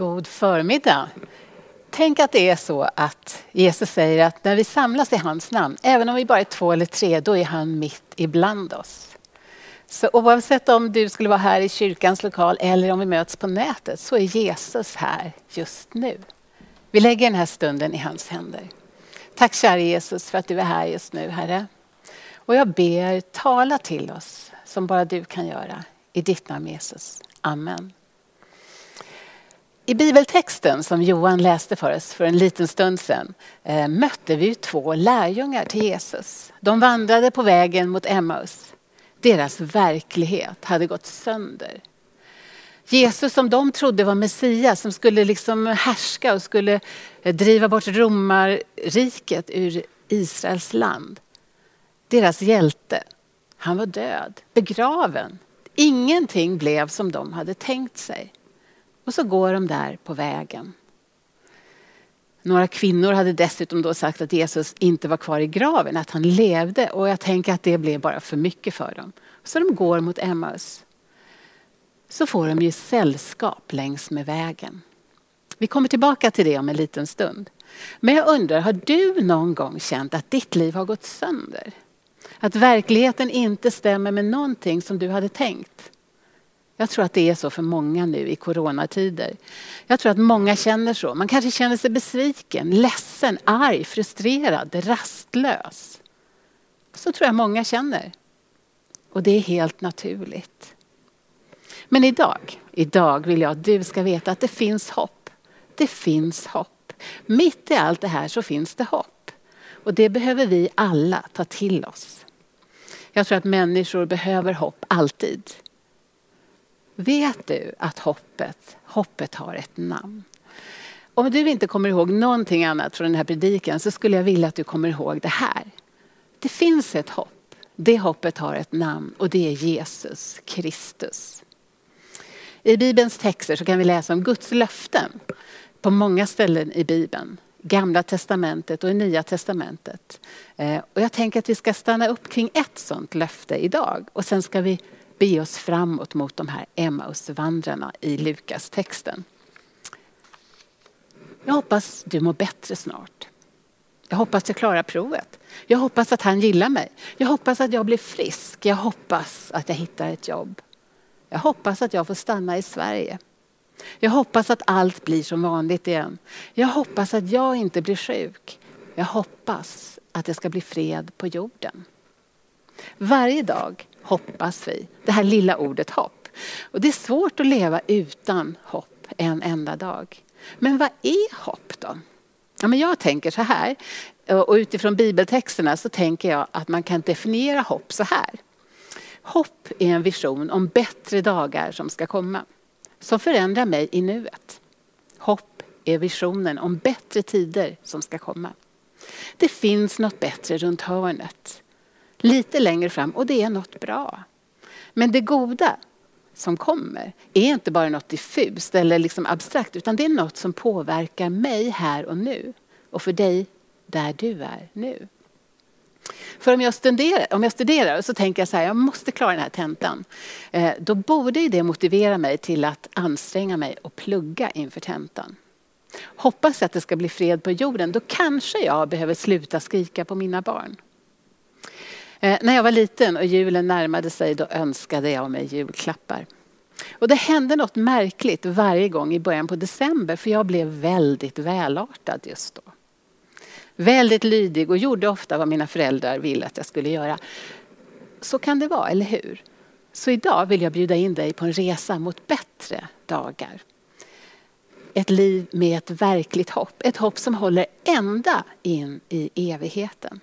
God förmiddag. Tänk att det är så att Jesus säger att när vi samlas i hans namn, även om vi bara är två eller tre, då är han mitt ibland oss. Så oavsett om du skulle vara här i kyrkans lokal eller om vi möts på nätet så är Jesus här just nu. Vi lägger den här stunden i hans händer. Tack kära Jesus för att du är här just nu Herre. Och jag ber, tala till oss som bara du kan göra. I ditt namn Jesus. Amen. I bibeltexten som Johan läste för oss för en liten stund sedan eh, mötte vi två lärjungar till Jesus. De vandrade på vägen mot Emmaus. Deras verklighet hade gått sönder. Jesus som de trodde var Messias som skulle liksom härska och skulle eh, driva bort romarriket ur Israels land. Deras hjälte, han var död, begraven. Ingenting blev som de hade tänkt sig. Och så går de där på vägen. Några kvinnor hade dessutom då sagt att Jesus inte var kvar i graven, att han levde. Och jag tänker att det blev bara för mycket för dem. Så de går mot Emmaus. Så får de ju sällskap längs med vägen. Vi kommer tillbaka till det om en liten stund. Men jag undrar, har du någon gång känt att ditt liv har gått sönder? Att verkligheten inte stämmer med någonting som du hade tänkt? Jag tror att det är så för många nu i coronatider. Jag tror att många känner så. Man kanske känner sig besviken, ledsen, arg, frustrerad, rastlös. Så tror jag många känner. Och det är helt naturligt. Men idag, idag vill jag att du ska veta att det finns hopp. Det finns hopp. Mitt i allt det här så finns det hopp. Och det behöver vi alla ta till oss. Jag tror att människor behöver hopp alltid. Vet du att hoppet, hoppet har ett namn? Om du inte kommer ihåg någonting annat från den här predikan så skulle jag vilja att du kommer ihåg det här. Det finns ett hopp. Det hoppet har ett namn och det är Jesus Kristus. I Bibelns texter så kan vi läsa om Guds löften på många ställen i Bibeln. Gamla testamentet och Nya testamentet. Eh, och jag tänker att vi ska stanna upp kring ett sådant löfte idag och sen ska vi be oss framåt mot de här Emmausvandrarna i Lukas texten. Jag hoppas du mår bättre snart. Jag hoppas jag klarar provet. Jag hoppas att han gillar mig. Jag hoppas att jag blir frisk. Jag hoppas att jag hittar ett jobb. Jag hoppas att jag får stanna i Sverige. Jag hoppas att allt blir som vanligt igen. Jag hoppas att jag inte blir sjuk. Jag hoppas att det ska bli fred på jorden. Varje dag hoppas vi. Det här lilla ordet hopp. Och det är svårt att leva utan hopp en enda dag. Men vad är hopp då? Ja, men jag tänker så här, och utifrån bibeltexterna så tänker jag att man kan definiera hopp så här. Hopp är en vision om bättre dagar som ska komma, som förändrar mig i nuet. Hopp är visionen om bättre tider som ska komma. Det finns något bättre runt hörnet lite längre fram och det är något bra. Men det goda som kommer är inte bara något diffust eller liksom abstrakt utan det är något som påverkar mig här och nu och för dig där du är nu. För om jag, studerar, om jag studerar så tänker jag så här, jag måste klara den här tentan. Eh, då borde det motivera mig till att anstränga mig och plugga inför tentan. Hoppas jag att det ska bli fred på jorden, då kanske jag behöver sluta skrika på mina barn. Eh, när jag var liten och julen närmade sig då önskade jag mig julklappar. Och det hände något märkligt varje gång i början på december för jag blev väldigt välartad just då. Väldigt lydig och gjorde ofta vad mina föräldrar ville att jag skulle göra. Så kan det vara, eller hur? Så idag vill jag bjuda in dig på en resa mot bättre dagar. Ett liv med ett verkligt hopp. Ett hopp som håller ända in i evigheten.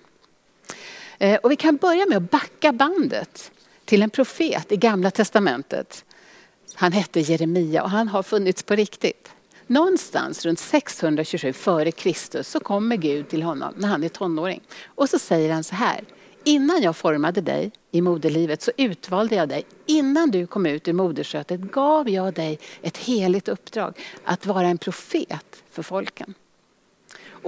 Eh, och vi kan börja med att backa bandet till en profet i Gamla Testamentet. Han hette Jeremia och han har funnits på riktigt. Någonstans runt 627 före Kristus så kommer Gud till honom när han är tonåring. Och så säger han så här. Innan jag formade dig i moderlivet så utvalde jag dig. Innan du kom ut ur moderskötet gav jag dig ett heligt uppdrag att vara en profet för folken.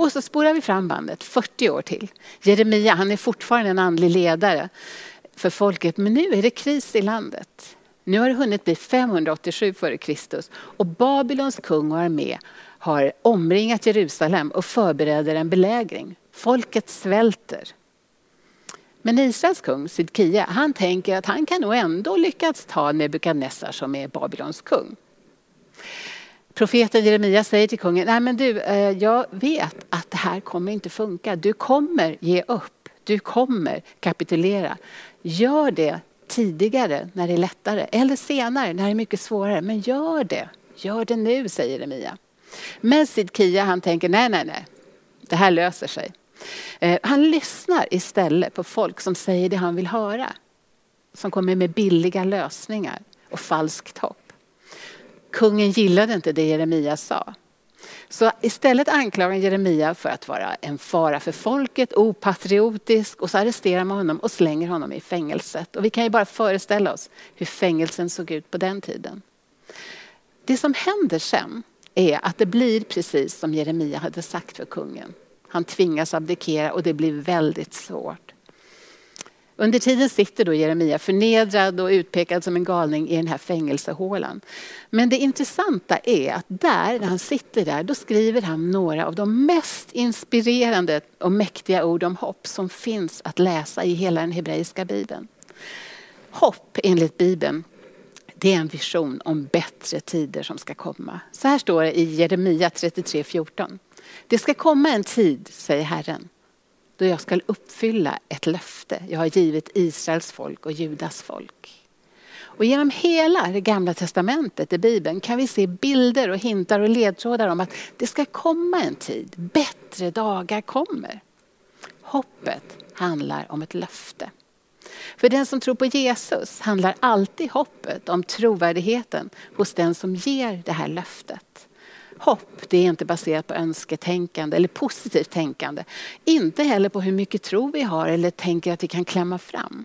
Och så spolar vi fram bandet 40 år till. Jeremia han är fortfarande en andlig ledare för folket men nu är det kris i landet. Nu har det hunnit bli 587 f.Kr. och Babylons kung och armé har omringat Jerusalem och förbereder en belägring. Folket svälter. Men Israels kung Sidkia, han tänker att han kan nog ändå lyckas ta Nebukadnessar som är Babylons kung. Profeten Jeremia säger till kungen, nej men du, eh, jag vet att det här kommer inte funka. Du kommer ge upp, du kommer kapitulera. Gör det tidigare när det är lättare eller senare när det är mycket svårare. Men gör det, gör det nu säger Jeremia. Men Sidkia han tänker, nej nej nej, det här löser sig. Eh, han lyssnar istället på folk som säger det han vill höra. Som kommer med billiga lösningar och falskt hopp. Kungen gillade inte det Jeremia sa. Så istället anklagar Jeremia för att vara en fara för folket, opatriotisk och så arresterar man honom och slänger honom i fängelset. Och vi kan ju bara föreställa oss hur fängelsen såg ut på den tiden. Det som händer sen är att det blir precis som Jeremia hade sagt för kungen. Han tvingas abdikera och det blir väldigt svårt. Under tiden sitter då Jeremia förnedrad och utpekad som en galning i den här fängelsehålan. Men det intressanta är att där, när han sitter där, då skriver han några av de mest inspirerande och mäktiga ord om hopp som finns att läsa i hela den hebreiska bibeln. Hopp enligt bibeln det är en vision om bättre tider som ska komma. Så här står det i Jeremia 33.14. Det ska komma en tid, säger Herren, då jag ska uppfylla ett löfte jag har givit Israels folk och Judas folk. Och genom hela det gamla testamentet i Bibeln kan vi se bilder och hintar och ledtrådar om att det ska komma en tid, bättre dagar kommer. Hoppet handlar om ett löfte. För den som tror på Jesus handlar alltid hoppet om trovärdigheten hos den som ger det här löftet. Hopp det är inte baserat på önsketänkande eller positivt tänkande. Inte heller på hur mycket tro vi har eller tänker att vi kan klämma fram.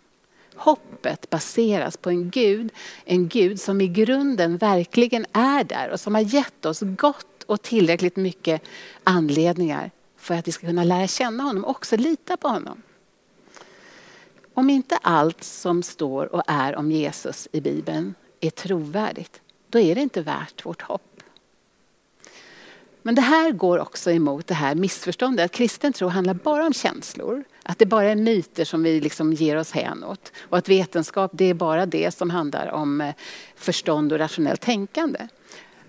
Hoppet baseras på en Gud, en Gud som i grunden verkligen är där och som har gett oss gott och tillräckligt mycket anledningar för att vi ska kunna lära känna honom och också lita på honom. Om inte allt som står och är om Jesus i Bibeln är trovärdigt, då är det inte värt vårt hopp. Men det här går också emot det här missförståndet att kristen tro handlar bara om känslor. Att det bara är myter som vi liksom ger oss hän åt. Och att vetenskap det är bara det som handlar om eh, förstånd och rationellt tänkande.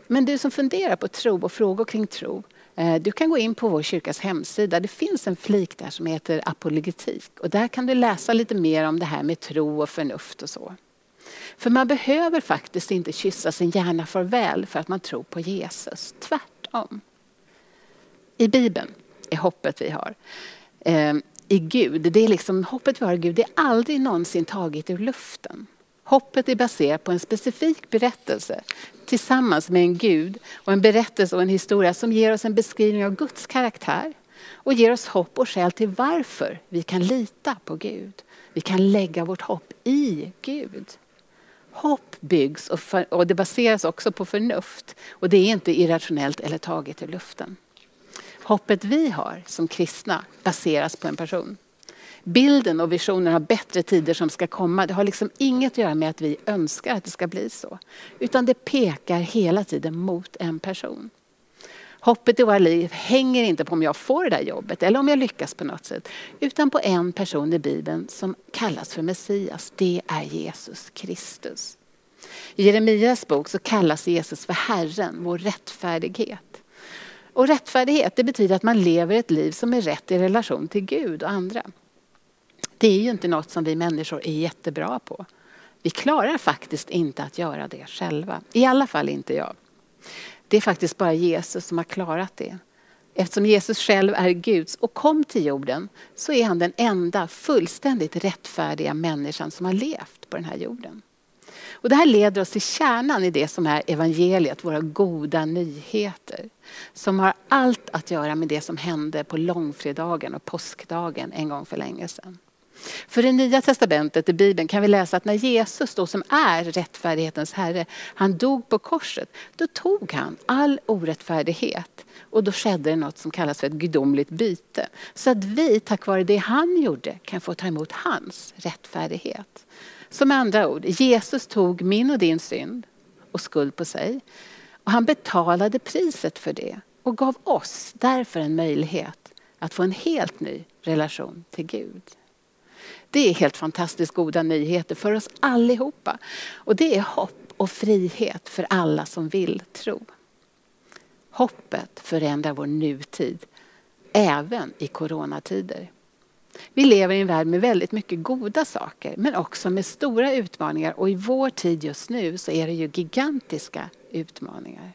Men du som funderar på tro och frågor kring tro. Eh, du kan gå in på vår kyrkas hemsida. Det finns en flik där som heter apologetik. Och där kan du läsa lite mer om det här med tro och förnuft och så. För man behöver faktiskt inte kyssa sin hjärna farväl för att man tror på Jesus. Tvärtom. I Bibeln är hoppet vi har. Eh, I Gud, det är liksom, hoppet vi har i Gud det är aldrig någonsin taget ur luften. Hoppet är baserat på en specifik berättelse tillsammans med en Gud och en berättelse och en historia som ger oss en beskrivning av Guds karaktär och ger oss hopp och skäl till varför vi kan lita på Gud. Vi kan lägga vårt hopp i Gud. Hopp byggs och, för, och det baseras också på förnuft och det är inte irrationellt eller taget ur luften. Hoppet vi har som kristna baseras på en person. Bilden och visionen av bättre tider som ska komma, det har liksom inget att göra med att vi önskar att det ska bli så. Utan det pekar hela tiden mot en person. Hoppet i våra liv hänger inte på om jag får det där jobbet eller om jag lyckas på något sätt. Utan på en person i Bibeln som kallas för Messias. Det är Jesus Kristus. I Jeremias bok så kallas Jesus för Herren, vår rättfärdighet. Och rättfärdighet det betyder att man lever ett liv som är rätt i relation till Gud och andra. Det är ju inte något som vi människor är jättebra på. Vi klarar faktiskt inte att göra det själva. I alla fall inte jag. Det är faktiskt bara Jesus som har klarat det. Eftersom Jesus själv är Guds och kom till jorden så är han den enda fullständigt rättfärdiga människan som har levt på den här jorden. Och det här leder oss till kärnan i det som är evangeliet, våra goda nyheter. Som har allt att göra med det som hände på långfredagen och påskdagen en gång för länge sedan. För i Nya Testamentet, i Bibeln, kan vi läsa att när Jesus då som är rättfärdighetens Herre, han dog på korset, då tog han all orättfärdighet och då skedde det något som kallas för ett gudomligt byte. Så att vi tack vare det han gjorde kan få ta emot hans rättfärdighet. Så med andra ord, Jesus tog min och din synd och skuld på sig. Och han betalade priset för det och gav oss därför en möjlighet att få en helt ny relation till Gud. Det är helt fantastiskt goda nyheter för oss allihopa. Och det är hopp och frihet för alla som vill tro. Hoppet förändrar vår nutid, även i coronatider. Vi lever i en värld med väldigt mycket goda saker men också med stora utmaningar och i vår tid just nu så är det ju gigantiska utmaningar.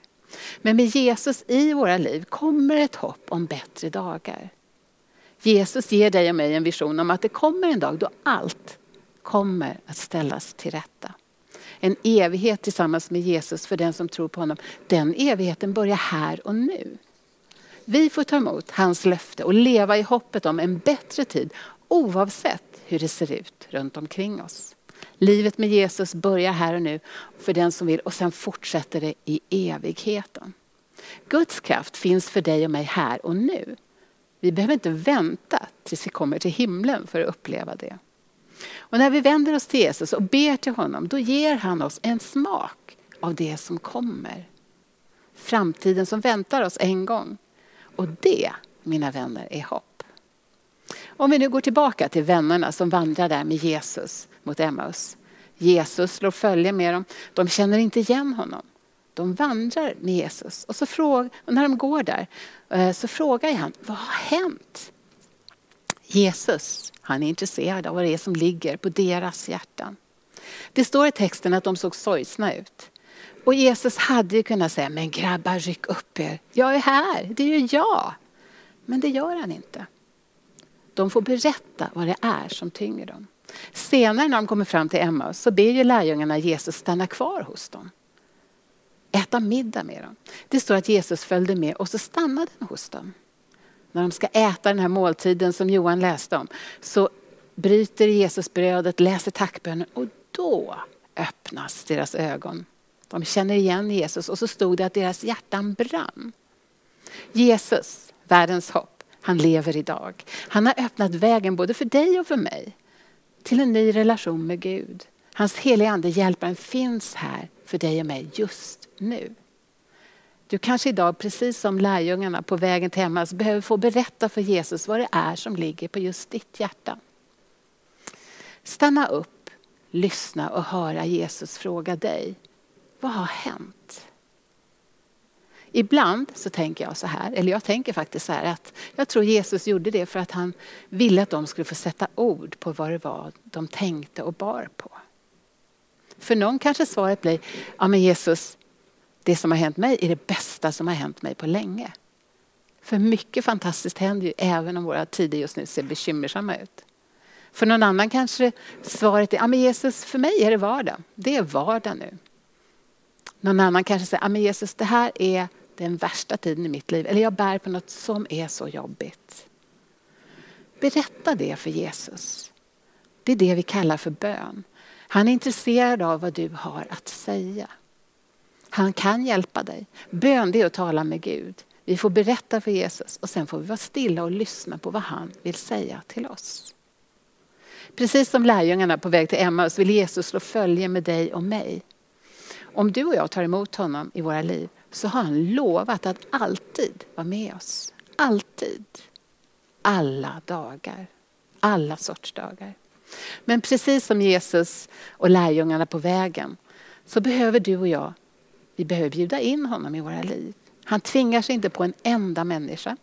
Men med Jesus i våra liv kommer ett hopp om bättre dagar. Jesus ger dig och mig en vision om att det kommer en dag då allt kommer att ställas till rätta. En evighet tillsammans med Jesus för den som tror på honom. Den evigheten börjar här och nu. Vi får ta emot hans löfte och leva i hoppet om en bättre tid oavsett hur det ser ut runt omkring oss. Livet med Jesus börjar här och nu för den som vill och sen fortsätter det i evigheten. Guds kraft finns för dig och mig här och nu. Vi behöver inte vänta tills vi kommer till himlen för att uppleva det. Och när vi vänder oss till Jesus och ber till honom, då ger han oss en smak av det som kommer. Framtiden som väntar oss en gång. Och det, mina vänner, är hopp. Om vi nu går tillbaka till vännerna som vandrar där med Jesus mot Emmaus. Jesus slår följe med dem. De känner inte igen honom. De vandrar med Jesus och, så fråga, och när de går där eh, så frågar han, vad har hänt? Jesus, han är intresserad av vad det är som ligger på deras hjärtan. Det står i texten att de såg sorgsna ut. Och Jesus hade ju kunnat säga, men grabbar ryck upp er. Jag är här, det är ju jag. Men det gör han inte. De får berätta vad det är som tynger dem. Senare när de kommer fram till Emmaus så ber ju lärjungarna Jesus stanna kvar hos dem. Äta middag med dem. Det står att Jesus följde med och så stannade han hos dem. När de ska äta den här måltiden som Johan läste om så bryter Jesus brödet, läser tackbönen och då öppnas deras ögon. De känner igen Jesus och så stod det att deras hjärtan brann. Jesus, världens hopp, han lever idag. Han har öppnat vägen både för dig och för mig till en ny relation med Gud. Hans heliga ande, hjälparen, finns här för dig och mig just nu. Du kanske idag, precis som lärjungarna på vägen till Emmaus, behöver få berätta för Jesus vad det är som ligger på just ditt hjärta. Stanna upp, lyssna och höra Jesus fråga dig, vad har hänt? Ibland så tänker jag så här, eller jag tänker faktiskt så här att jag tror Jesus gjorde det för att han ville att de skulle få sätta ord på vad det var de tänkte och bar på. För någon kanske svaret blir, ja men Jesus, det som har hänt mig är det bästa som har hänt mig på länge. För mycket fantastiskt händer ju även om våra tider just nu ser bekymmersamma ut. För någon annan kanske svaret är, ja men Jesus för mig är det vardag. Det är vardag nu. Någon annan kanske säger, ja men Jesus det här är den värsta tiden i mitt liv. Eller jag bär på något som är så jobbigt. Berätta det för Jesus. Det är det vi kallar för bön. Han är intresserad av vad du har att säga. Han kan hjälpa dig. Bön det är att tala med Gud. Vi får berätta för Jesus och sen får vi vara stilla och lyssna på vad han vill säga till oss. Precis som lärjungarna på väg till Emmaus vill Jesus slå följe med dig och mig. Om du och jag tar emot honom i våra liv så har han lovat att alltid vara med oss. Alltid. Alla dagar. Alla sorts dagar. Men precis som Jesus och lärjungarna på vägen så behöver du och jag, vi behöver bjuda in honom i våra liv. Han tvingar sig inte på en enda människa.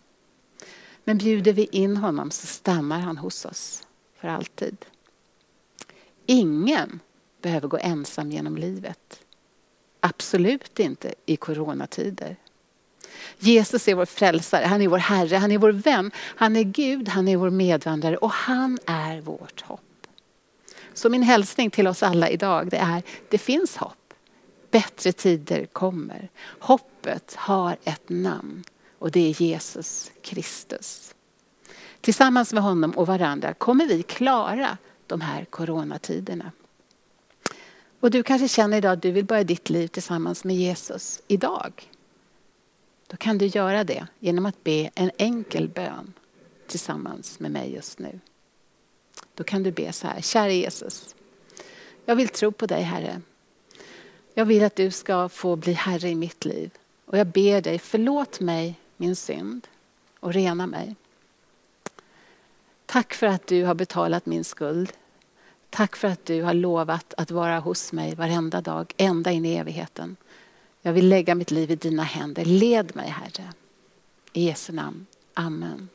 Men bjuder vi in honom så stannar han hos oss för alltid. Ingen behöver gå ensam genom livet. Absolut inte i coronatider. Jesus är vår frälsare, han är vår Herre, han är vår vän, han är Gud, han är vår medvandrare och han är vårt hopp. Så min hälsning till oss alla idag det är, det finns hopp. Bättre tider kommer. Hoppet har ett namn och det är Jesus Kristus. Tillsammans med honom och varandra kommer vi klara de här coronatiderna. Och du kanske känner idag att du vill börja ditt liv tillsammans med Jesus idag. Då kan du göra det genom att be en enkel bön tillsammans med mig just nu. Då kan du be så här, kära Jesus. Jag vill tro på dig Herre. Jag vill att du ska få bli Herre i mitt liv. Och jag ber dig, förlåt mig min synd och rena mig. Tack för att du har betalat min skuld. Tack för att du har lovat att vara hos mig varenda dag, ända in i evigheten. Jag vill lägga mitt liv i dina händer. Led mig Herre. I Jesu namn. Amen.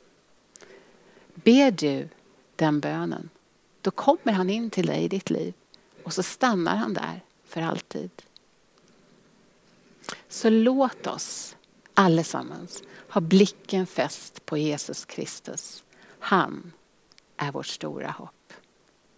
Ber du den bönen, då kommer han in till dig i ditt liv och så stannar han där för alltid. Så låt oss allesammans ha blicken fäst på Jesus Kristus. Han är vårt stora hopp.